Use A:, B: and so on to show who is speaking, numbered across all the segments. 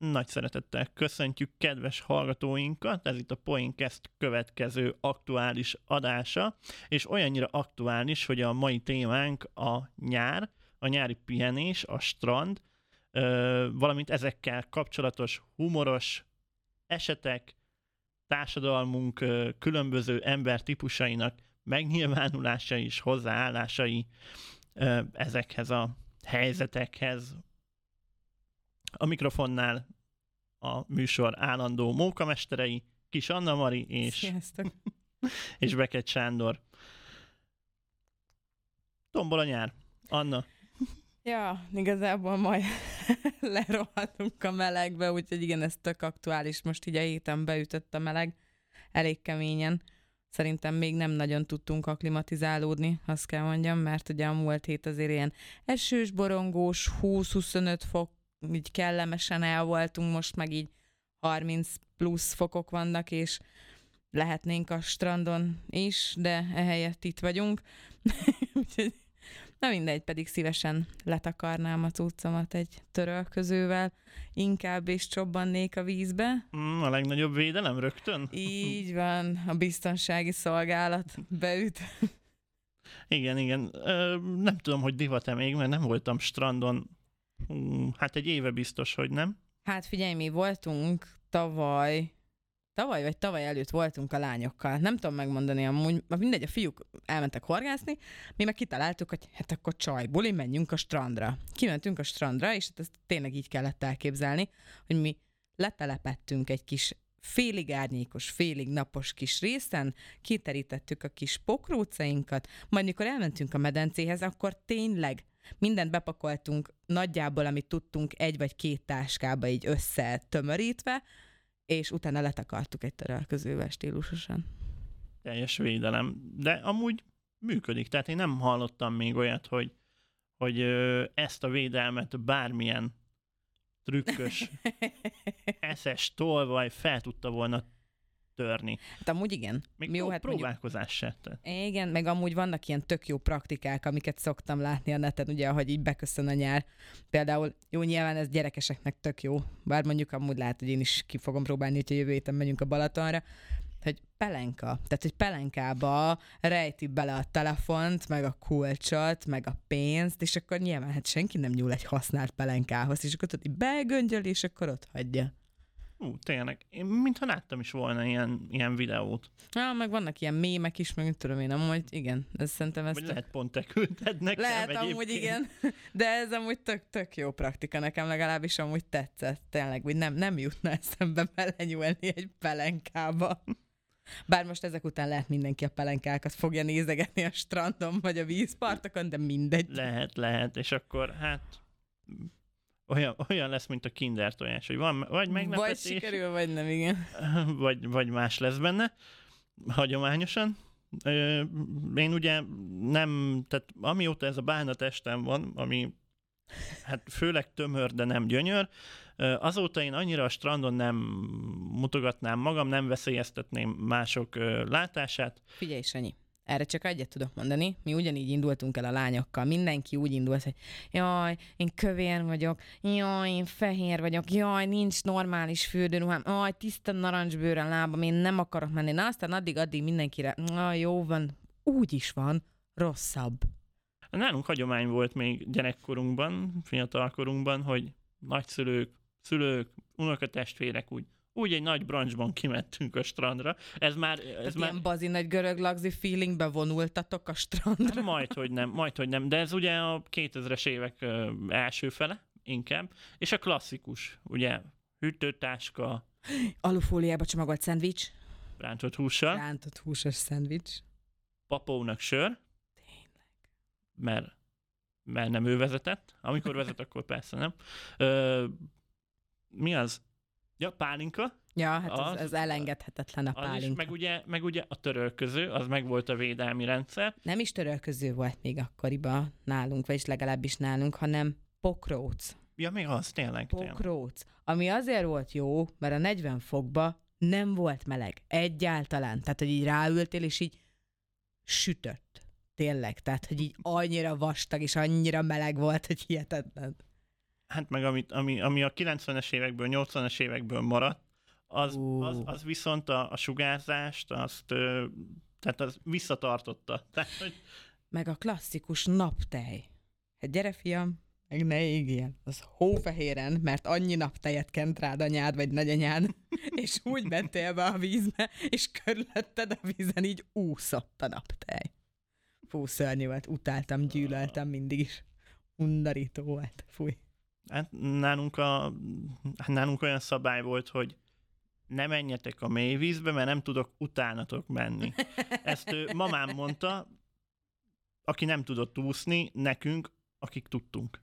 A: Nagy szeretettel köszöntjük kedves hallgatóinkat, ez itt a Poincast következő aktuális adása, és olyannyira aktuális, hogy a mai témánk a nyár, a nyári pihenés, a strand, valamint ezekkel kapcsolatos humoros esetek, társadalmunk különböző embertípusainak megnyilvánulásai és hozzáállásai ezekhez a helyzetekhez. A mikrofonnál a műsor állandó mókamesterei, Kis Anna Mari és, és Beket Sándor. Tombol a nyár. Anna.
B: Ja, igazából majd lerohatunk a melegbe, úgyhogy igen, ez tök aktuális. Most így a héten beütött a meleg elég keményen. Szerintem még nem nagyon tudtunk aklimatizálódni, azt kell mondjam, mert ugye a múlt hét azért ilyen esős, borongós, 20-25 fok, így kellemesen el voltunk, most meg így 30 plusz fokok vannak, és lehetnénk a strandon is, de ehelyett itt vagyunk. Úgyhogy Na mindegy, pedig szívesen letakarnám a cuccomat egy törölközővel, inkább és csobbannék a vízbe.
A: Mm, a legnagyobb védelem rögtön?
B: Így van, a biztonsági szolgálat beüt.
A: Igen, igen. Ö, nem tudom, hogy divat-e még, mert nem voltam strandon. Hát egy éve biztos, hogy nem.
B: Hát figyelj, mi voltunk tavaly tavaly vagy tavaly előtt voltunk a lányokkal. Nem tudom megmondani, amúgy mindegy, a fiúk elmentek horgászni, mi meg kitaláltuk, hogy hát akkor csaj, buli, menjünk a strandra. Kimentünk a strandra, és hát ezt tényleg így kellett elképzelni, hogy mi letelepettünk egy kis félig árnyékos, félig napos kis részen, kiterítettük a kis pokrócainkat, majd mikor elmentünk a medencéhez, akkor tényleg mindent bepakoltunk nagyjából, amit tudtunk egy vagy két táskába így összetömörítve, és utána letakartuk egy törölközővel stílusosan.
A: Teljes védelem. De amúgy működik. Tehát én nem hallottam még olyat, hogy, hogy ezt a védelmet bármilyen trükkös, eszes tolvaj fel tudta volna törni.
B: Hát amúgy igen.
A: Még jó, hát próbálkozás se.
B: Igen, meg amúgy vannak ilyen tök jó praktikák, amiket szoktam látni a neten, ugye, ahogy így beköszön a nyár. Például, jó, nyilván ez gyerekeseknek tök jó, bár mondjuk amúgy lehet, hogy én is ki fogom próbálni, hogy a jövő héten megyünk a Balatonra, hogy pelenka, tehát hogy pelenkába rejti bele a telefont, meg a kulcsot, meg a pénzt, és akkor nyilván hát senki nem nyúl egy használt pelenkához, és akkor tudod, így begöngyöl, és akkor ott hagyja.
A: Ú, tényleg. Én mintha láttam is volna ilyen, ilyen videót.
B: Ja, meg vannak ilyen mémek is, meg tudom én, amúgy igen, ez szerintem ez...
A: Vagy lehet pont te küldted nekem
B: Lehet egyébként. amúgy igen, de ez amúgy tök, tök jó praktika nekem legalábbis amúgy tetszett, tényleg, hogy nem, nem jutna eszembe belenyúlni egy pelenkába. Bár most ezek után lehet mindenki a pelenkákat fogja nézegetni a strandon vagy a vízpartokon, de mindegy.
A: Lehet, lehet, és akkor hát olyan, olyan lesz, mint a kinder tojás, hogy van vagy meglepetés.
B: Vagy sikerül, vagy nem, igen.
A: Vagy, vagy más lesz benne, hagyományosan. Én ugye nem, tehát amióta ez a bálna testem van, ami hát főleg tömör, de nem gyönyör, azóta én annyira a strandon nem mutogatnám magam, nem veszélyeztetném mások látását.
B: Figyelj, Sanyi, erre csak egyet tudok mondani. Mi ugyanígy indultunk el a lányokkal. Mindenki úgy indult, hogy jaj, én kövér vagyok, jaj, én fehér vagyok, jaj, nincs normális fürdőruhám, jaj, tiszta narancsbőren lábam, én nem akarok menni. Na, aztán addig-addig mindenkire, na, jó van, úgy is van, rosszabb.
A: Nálunk hagyomány volt még gyerekkorunkban, fiatalkorunkban, hogy nagyszülők, szülők, unokatestvérek úgy úgy egy nagy brancsban kimentünk a strandra. Ez már... Ez
B: már... Ilyen bazi nagy görög lagzi feelingbe vonultatok a strandra?
A: Hát majd, hogy nem, majd, hogy nem. De ez ugye a 2000-es évek első fele inkább. És a klasszikus, ugye, hűtőtáska.
B: Alufóliába csomagolt szendvics.
A: Rántott hússal.
B: Rántott húsos szendvics.
A: Papónak sör.
B: Tényleg.
A: Mert, mert nem ő vezetett. Amikor vezet, akkor persze nem. Ö, mi az? Ja, pálinka.
B: Ja, hát az, ez, ez elengedhetetlen a pálinka.
A: Is, meg, ugye, meg ugye a törölköző, az meg volt a védelmi rendszer.
B: Nem is törölköző volt még akkoriban nálunk, vagyis legalábbis nálunk, hanem pokróc.
A: Ja, még az, tényleg.
B: Pokróc. Tényleg. Ami azért volt jó, mert a 40 fokba nem volt meleg. Egyáltalán. Tehát, hogy így ráültél, és így sütött. Tényleg. Tehát, hogy így annyira vastag, és annyira meleg volt, hogy hihetetlen.
A: Hát meg amit, ami, ami a 90-es évekből, 80-es évekből maradt, az, az, az viszont a, a sugárzást, azt, tehát az visszatartotta. Tehát, hogy
B: Meg a klasszikus naptej. Hát gyere, fiam, meg ne égjél. Az hófehéren, mert annyi naptejet kent rád anyád vagy nagyanyád, és úgy mentél be a vízbe, és körülötted a vízen így úszott a naptej. Fú, szörnyű volt, utáltam, gyűlöltem mindig is. Undorító volt, fúj.
A: Hát nálunk, a, hát nálunk olyan szabály volt, hogy ne menjetek a mélyvízbe, mert nem tudok utánatok menni. Ezt ő, mamám mondta, aki nem tudott úszni, nekünk, akik tudtunk.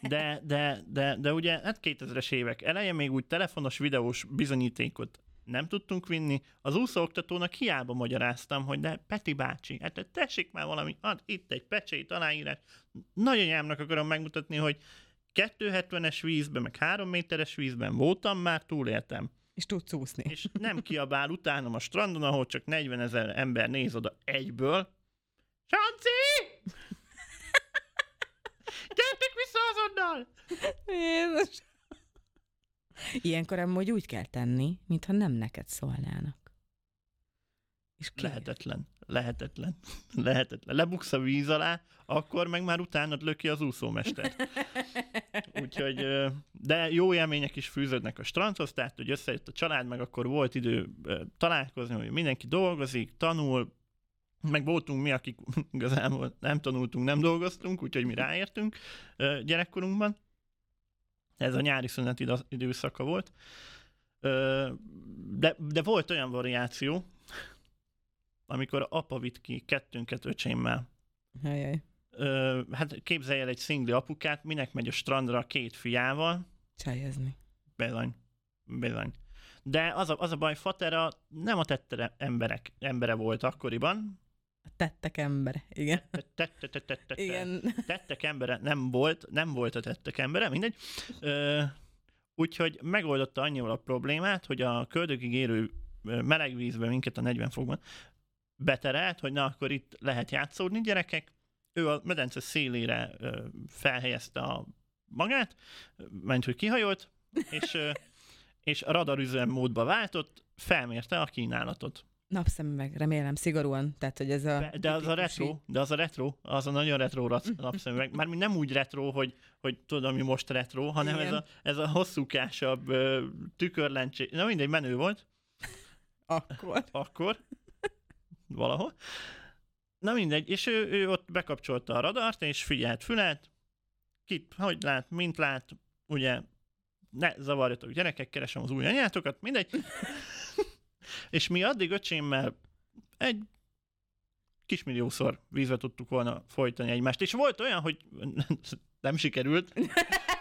A: De, de, de, de ugye, hát 2000-es évek eleje még úgy telefonos, videós bizonyítékot nem tudtunk vinni. Az úszóoktatónak hiába magyaráztam, hogy de Peti bácsi, hát tessék már valami, ad itt egy pecsét, aláírás. Nagyanyámnak akarom megmutatni, hogy 270-es vízben, meg 3 méteres vízben voltam, már túléltem.
B: És tudsz úszni.
A: És nem kiabál utánom a strandon, ahol csak 40 ezer ember néz oda egyből. Sanci! Gyertek vissza azonnal!
B: Jézus. Ilyenkor amúgy úgy kell tenni, mintha nem neked szólnának. És ki?
A: Lehetetlen. Lehetetlen. Lehetetlen. Lebuksz a víz alá, akkor meg már utánad löki az úszómester. Úgyhogy, de jó élmények is fűződnek a strandhoz, tehát hogy összejött a család, meg akkor volt idő találkozni, hogy mindenki dolgozik, tanul, meg voltunk mi, akik igazából nem tanultunk, nem dolgoztunk, úgyhogy mi ráértünk gyerekkorunkban. Ez a nyári szünet időszaka volt. De, de volt olyan variáció, amikor apa vitt ki kettőnket öcsémmel.
B: Ajaj.
A: Ö, hát képzelj el egy szingli apukát, minek megy a strandra a két fiával,
B: Csajozni.
A: bizony, bizony. De az a, az a baj, Fatera nem a tettere emberek, embere volt akkoriban.
B: A tettek embere, igen.
A: Tette, tette, tette,
B: Igen.
A: tettek embere nem volt, nem volt a tettek embere, mindegy. Ö, úgyhogy megoldotta annyival a problémát, hogy a köldökig érő meleg vízbe minket a 40 fokban beterelt, hogy na akkor itt lehet játszódni gyerekek. Ő a medence szélére felhelyezte a magát, ment, hogy kihajolt, és, és a radarüzem módba váltott, felmérte a kínálatot.
B: Napszemüveg, remélem, szigorúan. Tehát, hogy ez a...
A: De, de az a retro, de az a retro, az a nagyon retro napszemüveg. Mármint nem úgy retro, hogy, hogy tudod, ami most retro, hanem ez
B: Igen.
A: a, ez a hosszúkásabb tükörlencsé. Na mindegy, menő volt
B: Akkor.
A: akkor, valahol. Na mindegy, és ő, ő ott bekapcsolta a radart, és figyelt, fülelt, kit, hogy lát, mint lát, ugye, ne zavarjatok gyerekek, keresem az új anyátokat, mindegy. és mi addig öcsémmel egy kismilliószor vízbe tudtuk volna folytani egymást, és volt olyan, hogy nem sikerült,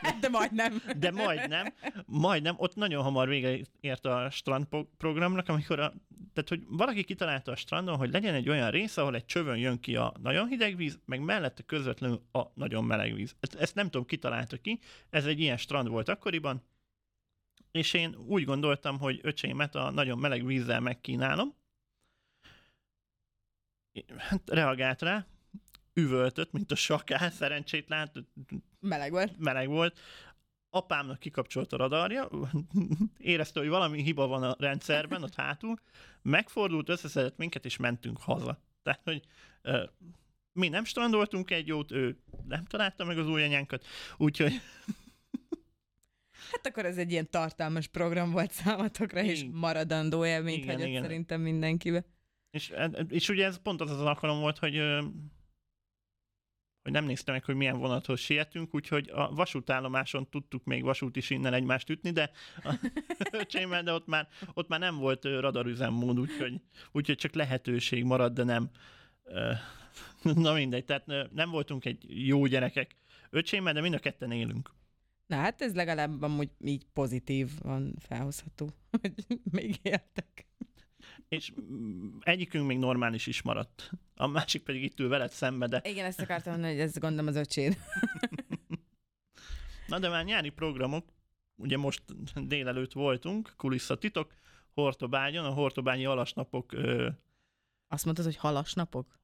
B: De majdnem.
A: de majdnem, majdnem, ott nagyon hamar vége ért a strand po- programnak, amikor a, tehát, hogy valaki kitalálta a strandon, hogy legyen egy olyan rész, ahol egy csövön jön ki a nagyon hideg víz, meg mellette közvetlenül a nagyon meleg víz. Ezt, ezt nem tudom, kitalálta ki, ez egy ilyen strand volt akkoriban, és én úgy gondoltam, hogy öcsémet a nagyon meleg vízzel megkínálom. Hát reagált rá, üvöltött, mint a sakál, szerencsét lát,
B: Meleg volt.
A: meleg volt. Apámnak kikapcsolt a radarja, érezte, hogy valami hiba van a rendszerben, ott hátul, megfordult, összeszedett minket, és mentünk haza. Tehát, hogy ö, mi nem strandoltunk egy jót, ő nem találta meg az új anyánkat, úgyhogy
B: Hát akkor ez egy ilyen tartalmas program volt számotokra, és maradandó élményt hagyott
A: igen.
B: szerintem mindenkibe.
A: és, és ugye ez pont az az alkalom volt, hogy hogy nem néztem meg, hogy milyen vonathoz sietünk, úgyhogy a vasútállomáson tudtuk még vasúti sínnel egymást ütni, de a de ott már, ott már nem volt radarüzemmód, úgyhogy, úgyhogy csak lehetőség maradt, de nem. Na mindegy, tehát nem voltunk egy jó gyerekek öcsémmel, de mind a ketten élünk.
B: Na hát ez legalább amúgy így pozitív van felhozható, hogy még éltek.
A: És egyikünk még normális is maradt. A másik pedig itt ül veled szembe, de
B: Igen, ezt akartam mondani, hogy ez gondolom az öcséd.
A: Na de már nyári programok, ugye most délelőtt voltunk, kulisszatitok, Hortobágyon, a Hortobányi alasnapok, ö,
B: Azt mondtad, hogy halas napok?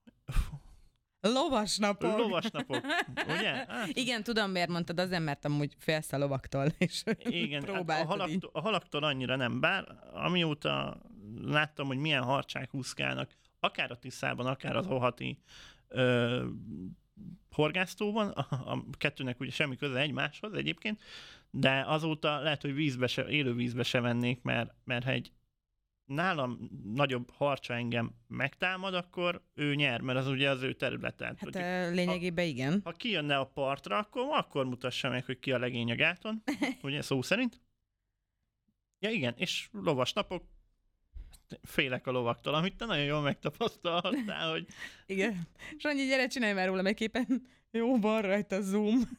B: Lovasnapok.
A: Lovasnapok, ugye? Hát,
B: Igen, tudom, miért mondtad, azért, mert amúgy félsz a lovaktól, és
A: igen, hát a,
B: próbáltad így.
A: halaktól, a halaktól annyira nem, bár amióta láttam, hogy milyen harcsák úszkálnak, akár a Tiszában, akár az Ohati ö, horgásztóban, a, a kettőnek ugye semmi köze egymáshoz egyébként, de azóta lehet, hogy vízbe se, élő vízbe se vennék, mert, mert ha egy nálam nagyobb harcsa engem megtámad, akkor ő nyer, mert az ugye az ő területe.
B: Hát ö, lényegében igen.
A: ha kijönne a partra, akkor, akkor mutassa meg, hogy ki a legény a gáton, ugye szó szerint. Ja igen, és lovas napok, félek a lovaktól, amit te nagyon jól megtapasztaltál, hogy
B: Igen. Sanyi, gyere, csinálj már róla egy képen. Jó, van rajta zoom.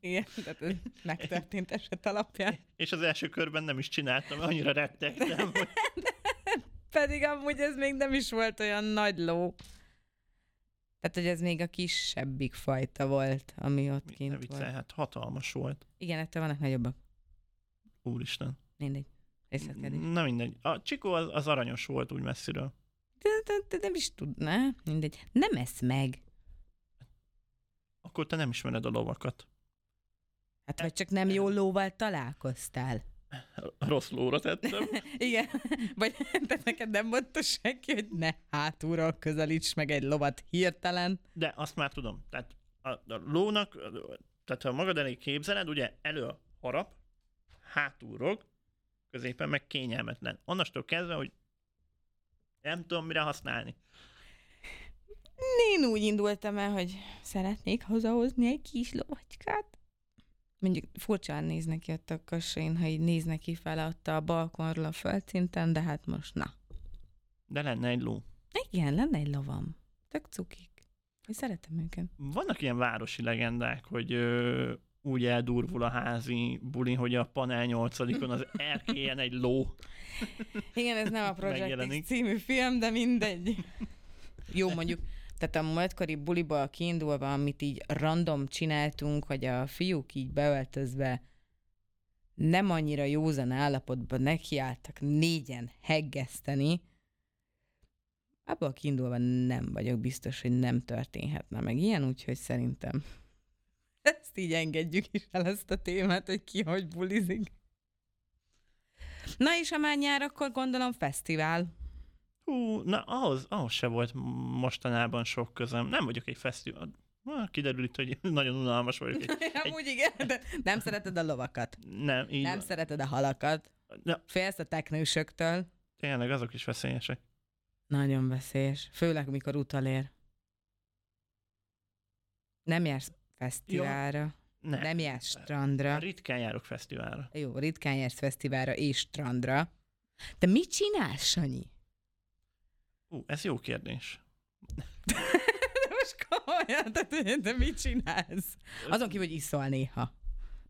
B: Igen, tehát ez megtörtént eset alapján.
A: és az első körben nem is csináltam, annyira rettegtem, hogy
B: Pedig amúgy ez még nem is volt olyan nagy ló. Tehát, hogy ez még a kisebbik fajta volt, ami ott
A: ne
B: kint
A: viccelj,
B: volt.
A: hát hatalmas volt.
B: Igen, ettől vannak nagyobbak.
A: Úristen.
B: Mindegy. Részletkedés.
A: Na mindegy. A Csikó az, az aranyos volt úgy messziről.
B: De, de, de nem is tudná. Mindegy. Nem esz meg.
A: Akkor te nem ismered a lovakat.
B: Hát vagy csak nem jó lóval találkoztál.
A: Rossz lóra tettem.
B: Igen. Vagy te neked nem mondta senki, hogy ne hátulról közelíts meg egy lovat hirtelen.
A: De azt már tudom. Tehát a, a lónak, tehát ha magad elé képzeled, ugye elő a harap, hátul rog, középen meg kényelmetlen. Onnastól kezdve, hogy nem tudom mire használni.
B: Én úgy indultam el, hogy szeretnék hazahozni egy kis lovacskát. Mondjuk furcsán néznek ki a kösén, ha így néznek ki fel a balkonról a földszinten, de hát most na.
A: De lenne egy ló.
B: Igen, lenne egy lovam. Tök cukik. Én szeretem őket.
A: Vannak ilyen városi legendák, hogy ö, úgy eldurvul a házi buli, hogy a panel nyolcadikon az erkélyen egy ló.
B: Igen, ez nem a Project
A: Megjelenik.
B: X című film, de mindegy. Jó, mondjuk, tehát a múltkori buliból kiindulva, amit így random csináltunk, hogy a fiúk így beöltözve nem annyira józan állapotban nekiálltak négyen heggeszteni, abból kiindulva nem vagyok biztos, hogy nem történhetne meg ilyen, úgyhogy szerintem így engedjük is el ezt a témát, hogy ki hogy bulizik. Na és a már nyár, akkor gondolom fesztivál.
A: Hú, na ahhoz, ahhoz se volt mostanában sok közöm. Nem vagyok egy fesztivál. Kiderül itt, hogy nagyon unalmas vagyok. Egy,
B: Amúgy igen, de nem szereted a lovakat.
A: nem, így
B: Nem
A: van.
B: szereted a halakat.
A: Na,
B: Félsz a teknősöktől.
A: tényleg azok is veszélyesek.
B: Nagyon veszélyes. Főleg, mikor utalér. Nem jársz fesztiválra.
A: Nem.
B: Nem jársz strandra.
A: Ritkán járok fesztiválra.
B: Jó, ritkán jársz fesztiválra és strandra. De mit csinálsz, Sanyi?
A: Ú, ez jó kérdés.
B: De most komolyan, tehát, de mit csinálsz? Azon kívül, hogy iszol néha.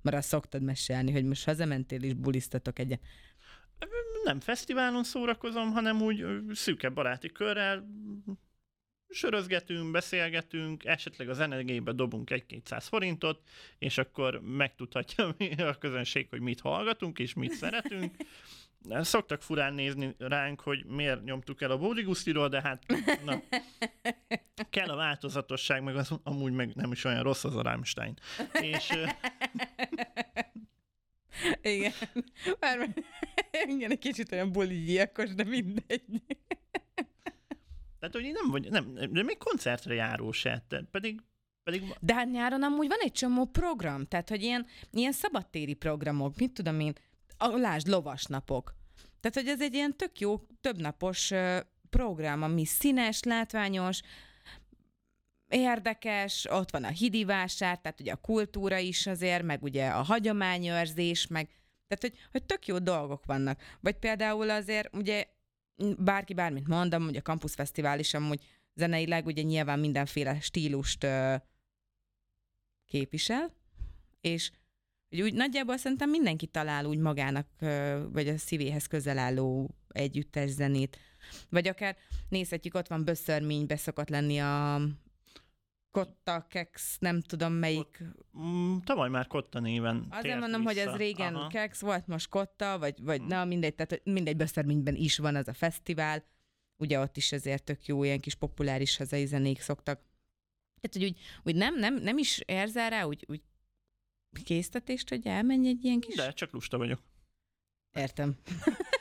B: Mert azt szoktad mesélni, hogy most hazamentél és bulisztatok egyet.
A: Nem fesztiválon szórakozom, hanem úgy ö, szűkebb baráti körrel sörözgetünk, beszélgetünk, esetleg az energiébe dobunk egy-kétszáz forintot, és akkor megtudhatja a közönség, hogy mit hallgatunk és mit szeretünk. Szoktak furán nézni ránk, hogy miért nyomtuk el a Bódigusztiról, de hát na, kell a változatosság, meg az, amúgy meg nem is olyan rossz az a Rammstein. És
B: Igen. Már igen, egy kicsit olyan buligyilkos, de mindegy.
A: Tehát, hogy nem vagy, nem, de még koncertre járó se, pedig, pedig
B: De hát nyáron amúgy van egy csomó program, tehát hogy ilyen, ilyen szabadtéri programok, mit tudom én, a, lásd, lovasnapok. Tehát, hogy ez egy ilyen tök jó, többnapos program, ami színes, látványos, érdekes, ott van a hidi vásár, tehát ugye a kultúra is azért, meg ugye a hagyományőrzés, meg tehát, hogy, hogy tök jó dolgok vannak. Vagy például azért, ugye bárki bármit mondom, ugye a Campus Fesztivál is amúgy zeneileg ugye nyilván mindenféle stílust ö, képvisel, és hogy úgy nagyjából szerintem mindenki talál úgy magának, vagy a szívéhez közel álló együttes zenét. Vagy akár nézhetjük, ott van Böszörménybe szokott lenni a Kotta, Kex, nem tudom melyik.
A: mm, tavaly már Kotta néven
B: Azért mondom, hogy ez
A: vissza.
B: régen
A: Aha.
B: Kex volt, most Kotta, vagy, vagy
A: Mhm.
B: na mindegy, tehát mindegy Böszörményben is van az a fesztivál. ugye ott is ezért tök jó, ilyen kis populáris hazai zenék szoktak. Tehát, hogy úgy, úgy nem, nem, nem is érzel rá, úgy, úgy késztetést, hogy elmenj egy ilyen kis...
A: De csak lusta vagyok.
B: Értem.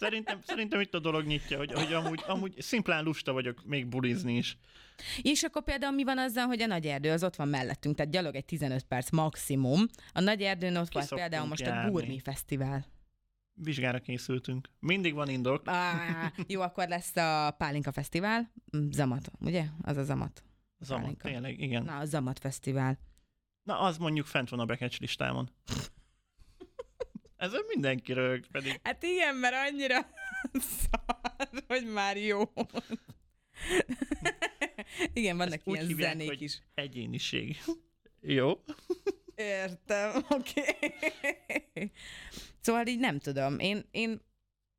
A: Szerintem, szerintem itt a dolog nyitja, hogy, hogy amúgy, amúgy szimplán lusta vagyok még bulizni is.
B: És akkor például mi van azzal, hogy a nagy erdő az ott van mellettünk, tehát gyalog egy 15 perc maximum. A nagy erdőn ott volt például most a
A: járni.
B: Gurmi Fesztivál.
A: Vizsgára készültünk. Mindig van indok.
B: Á, jó, akkor lesz a Pálinka Fesztivál. Mm, Zamat, ugye? Az a Zamat.
A: Zaman,
B: Pálinka.
A: tényleg, igen.
B: Na, a Zamat Fesztivál.
A: Na, az mondjuk fent van a bekecs listámon. Ezen mindenki rög, pedig
B: Hát igen, mert annyira szar, hogy már jó. igen, vannak
A: Ezt
B: ilyen
A: hívják,
B: zenék is.
A: egyéniség. Jó.
B: Értem, oké. Okay. Szóval így nem tudom, én, én,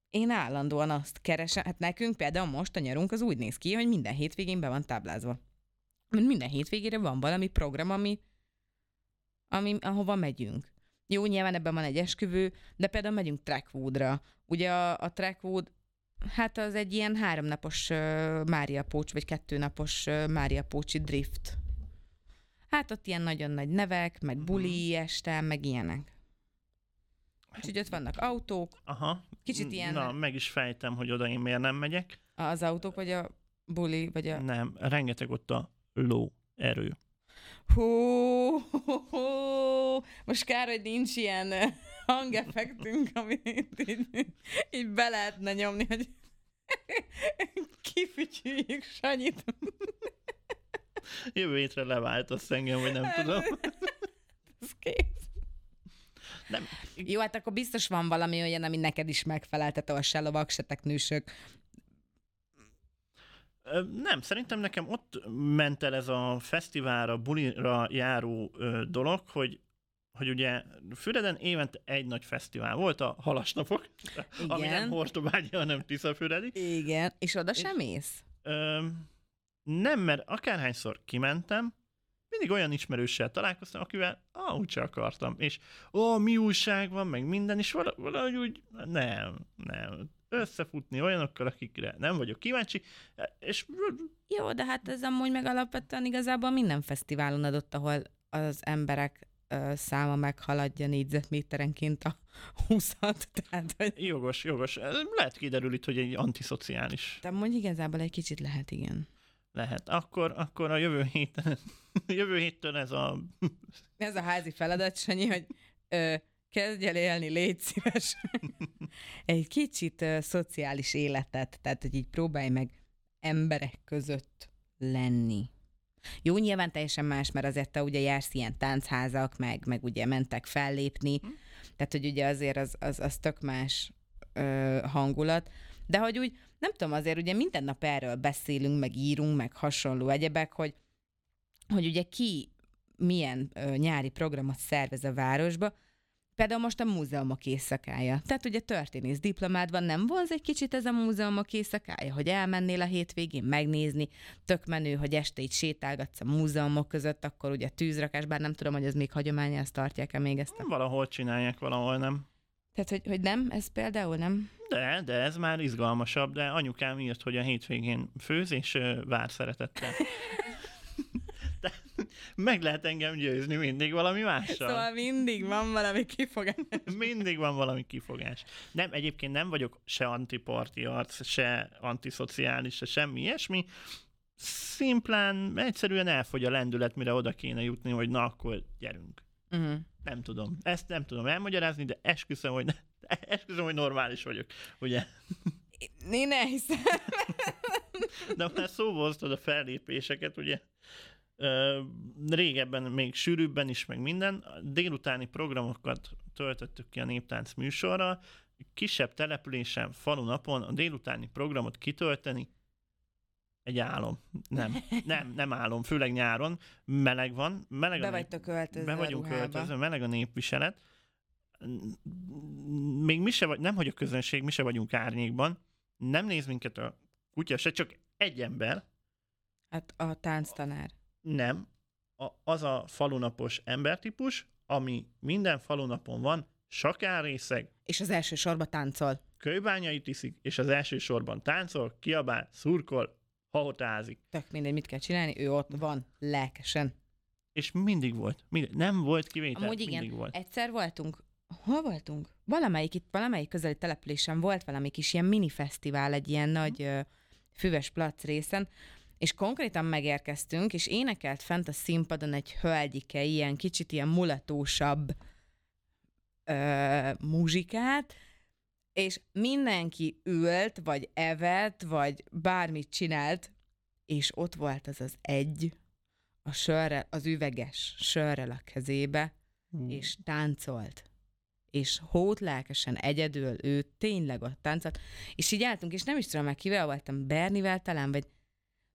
B: én állandóan azt keresem, hát nekünk például most a nyarunk az úgy néz ki, hogy minden hétvégén be van táblázva. Minden hétvégére van valami program, ami, ami ahova megyünk. Jó, nyilván ebben van egy esküvő, de például megyünk Trackwoodra. Ugye a, a Trackwood, hát az egy ilyen háromnapos uh, Mária Pócs, vagy kettőnapos uh, Mária Pócsi drift. Hát ott ilyen nagyon nagy nevek, meg buli este, meg ilyenek. Úgyhogy ott vannak autók,
A: Aha.
B: Kicsit ilyen-
A: Na, meg is fejtem, hogy oda én miért nem megyek.
B: az autók, vagy a buli, vagy a...
A: Nem, rengeteg ott a ló erő.
B: Hú, hú, hú, most kár, hogy nincs ilyen hangeffektünk, amit így, így be lehetne nyomni, hogy kifütyüljük Sanyit.
A: Jövő hétre leváltasz engem, vagy nem tudom.
B: Ez kész.
A: Nem.
B: Jó, hát akkor biztos van valami olyan, ami neked is megfelel, tehát ahol se lovak, se teknősök.
A: Nem, szerintem nekem ott ment el ez a fesztiválra, bulira járó dolog, hogy hogy ugye Füreden évente egy nagy fesztivál volt, a Halasnapok, ami
B: Igen.
A: nem Hortobágya, hanem Tiszafüredi.
B: Igen, és oda sem mész?
A: Ö, nem, mert akárhányszor kimentem, mindig olyan ismerőssel találkoztam, akivel ah, úgyse akartam. És ó, mi újság van, meg minden, és vala- valahogy úgy, nem, nem. Összefutni olyanokkal, akikre nem vagyok kíváncsi, és
B: Jó, de hát ez amúgy meg alapvetően igazából minden fesztiválon adott, ahol az emberek száma meghaladja négyzetméterenként a 20-at, tehát hogy
A: jogos, jogos. Lehet kiderül itt, hogy egy antiszociális
B: de amúgy igazából egy kicsit lehet, igen.
A: lehet. Akkor, akkor a jövő héten, jövő héttől ez a
B: Ez a házi feladat, Sanyi, hogy ö, kezdj el élni, légy szíves. egy kicsit ö, szociális életet, tehát hogy így próbálj meg emberek között lenni. Jó, nyilván teljesen más, mert azért te ugye jársz ilyen táncházak, meg, meg ugye mentek fellépni,
A: Hm.
B: tehát hogy ugye azért az, az, az tök más ö, hangulat, de hogy úgy, nem tudom, azért ugye minden nap erről beszélünk, meg írunk, meg hasonló egyebek, hogy, hogy ugye ki milyen ö, nyári programot szervez a városba, Például most a múzeumok éjszakája. Tehát ugye történész diplomád van, nem vonz egy kicsit ez a múzeumok éjszakája, hogy elmennél a hétvégén megnézni, tök menő, hogy este így sétálgatsz a múzeumok között, akkor ugye tűzrakás, bár nem tudom, hogy ez még hagyománya, ezt tartják-e még ezt a...
A: valahol csinálják, valahol nem.
B: Tehát, hogy, hogy nem, ez például nem?
A: De, de ez már izgalmasabb, de anyukám írt, hogy a hétvégén főz, és vár szeretettel. Meg lehet engem győzni mindig valami mással.
B: Szóval mindig van valami kifogás.
A: Mindig van valami kifogás. Nem, egyébként nem vagyok se antiparti arc, se antiszociális, se semmi ilyesmi. Szimplán, egyszerűen elfogy a lendület, mire oda kéne jutni, hogy na, akkor gyerünk.
B: Uh-huh.
A: Nem tudom. Ezt nem tudom elmagyarázni, de esküszöm, hogy, esküszöm, hogy normális vagyok. Ugye?
B: Én ne hiszem.
A: De már szóba hoztad a fellépéseket, ugye? Régebben, még sűrűbben is, meg minden. A délutáni programokat töltöttük ki a néptánc műsorra. Kisebb településen, falunapon a délutáni programot kitölteni egy álom. Nem, nem, nem álom, főleg nyáron. Meleg van. Meleg a
B: Be
A: nép-
B: vagytok öltözve
A: be vagyunk
B: a
A: költözve, meleg a népviselet. Még mi se vagy, nem hogy a közönség, mi se vagyunk árnyékban. Nem néz minket a kutya se, csak egy ember,
B: Hát a tánctanár.
A: Nem, a, az a falunapos embertípus, ami minden falunapon van, sakárrészeg,
B: És az első sorba táncol.
A: kőbányait iszik, és az első sorban táncol, kiabál, szurkol, hahotázik.
B: Tök mindegy, mit kell csinálni, ő ott van, lelkesen.
A: És mindig volt. Mindig. Nem volt kivétel.
B: Amúgy igen,
A: Mindig volt.
B: egyszer voltunk, hol voltunk? Valamelyik itt, valamelyik közeli településen volt valami kis ilyen mini fesztivál, egy ilyen nagy ö, füves plac részen, és konkrétan megérkeztünk, és énekelt fent a színpadon egy hölgyike, ilyen kicsit ilyen mulatósabb ö, muzsikát, és mindenki ült, vagy evett, vagy bármit csinált, és ott volt az az egy, a sörrel, az üveges sörrel a kezébe,
A: Hú.
B: és táncolt. És hót lelkesen egyedül ő tényleg ott táncolt. És így álltunk, és nem is tudom már kivel voltam, Bernivel talán, vagy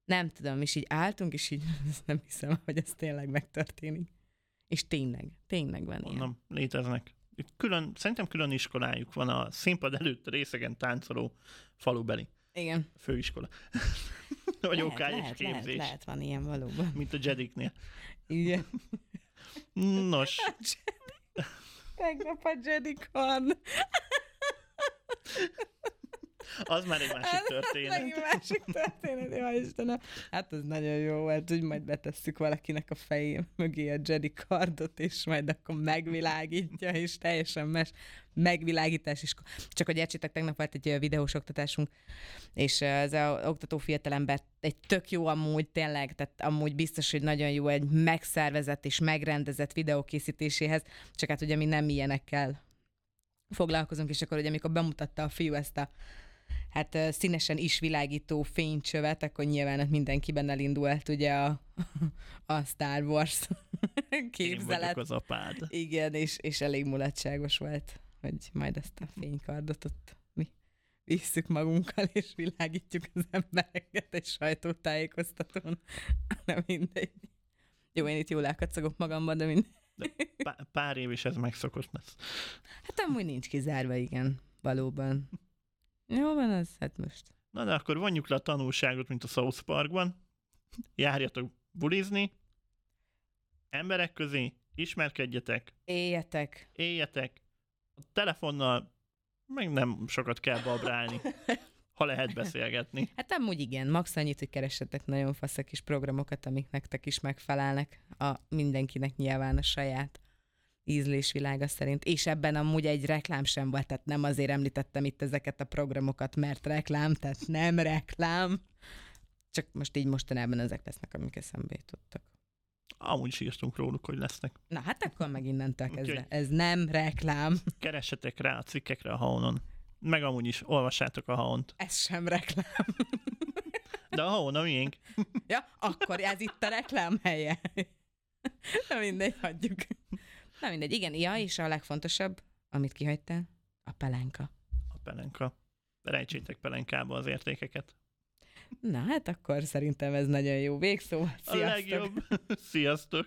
B: nem tudom, és így álltunk, és így nem hiszem, hogy ez tényleg megtörténik. És tényleg, tényleg van ilyen.
A: Mondom, léteznek. Itt Külön, szerintem külön iskolájuk van a színpad előtt részegen táncoló falubeli
B: Igen.
A: főiskola. Vagy OK és
B: lehet,
A: képzés.
B: lehet, lehet, van ilyen valóban.
A: Mint a Jediknél.
B: Igen.
A: Nos,
B: Tegnap a Jedikon.
A: az már egy másik történet.
B: Megint másik történet, jó Istenem. Hát az nagyon jó volt, hogy majd betesszük valakinek a fejé mögé a Jedi kardot, és majd akkor megvilágítja, és teljesen mes megvilágítás is. Csak hogy értsétek, tegnap volt egy videós oktatásunk, és az a oktató fiatalember egy tök jó amúgy tényleg, tehát amúgy biztos, hogy nagyon jó egy megszervezett és megrendezett videókészítéséhez, csak hát ugye mi nem ilyenekkel foglalkozunk, és akkor ugye amikor bemutatta a fiú ezt a hát színesen is világító fénycsövet, akkor nyilván hát mindenkiben elindult ugye a, a Star Wars
A: Én
B: képzelet.
A: vagyok az apád.
B: Igen, és, és elég mulatságos volt, hogy majd ezt a fénykardot ott mi visszük magunkkal, és világítjuk az embereket egy sajtótájékoztatón. Nem mindegy. Jó, én itt jól elkacagok magamban, de mindegy.
A: Pá- pár év is ez megszokott lesz.
B: Hát amúgy nincs kizárva, igen, valóban. Jó van az, hát most.
A: Na de akkor vonjuk le a tanulságot, mint a South Parkban. Járjatok bulizni, emberek közé, ismerkedjetek,
B: Éljetek.
A: éljetek, a telefonnal meg nem sokat kell babrálni, ha lehet beszélgetni.
B: Hát amúgy igen, max annyit, hogy keressetek nagyon fasz kis programokat, amik nektek is megfelelnek, a mindenkinek nyilván a saját ízlésvilága szerint. És ebben amúgy egy reklám sem volt, tehát nem azért említettem itt ezeket a programokat, mert reklám, tehát nem reklám. Csak most így mostanában ezek lesznek, amik eszembe jutottak.
A: Amúgy is írtunk róluk, hogy lesznek.
B: Na hát akkor meg innentől kezdve.
A: Úgyhogy-
B: Ez nem reklám.
A: Keressetek rá a cikkekre a haonon. Meg amúgy is olvassátok a haont.
B: Ez sem reklám.
A: De a haon a miénk.
B: Ja, akkor ez itt a reklám helye. Na mindegy, hagyjuk. Na mindegy, igen, ja, és a legfontosabb, amit kihagytál, a pelenka.
A: A pelenka. Rejtsétek pelenkába az értékeket.
B: Na hát akkor szerintem ez nagyon jó végszó.
A: A
B: Sziasztok!
A: legjobb. Sziasztok!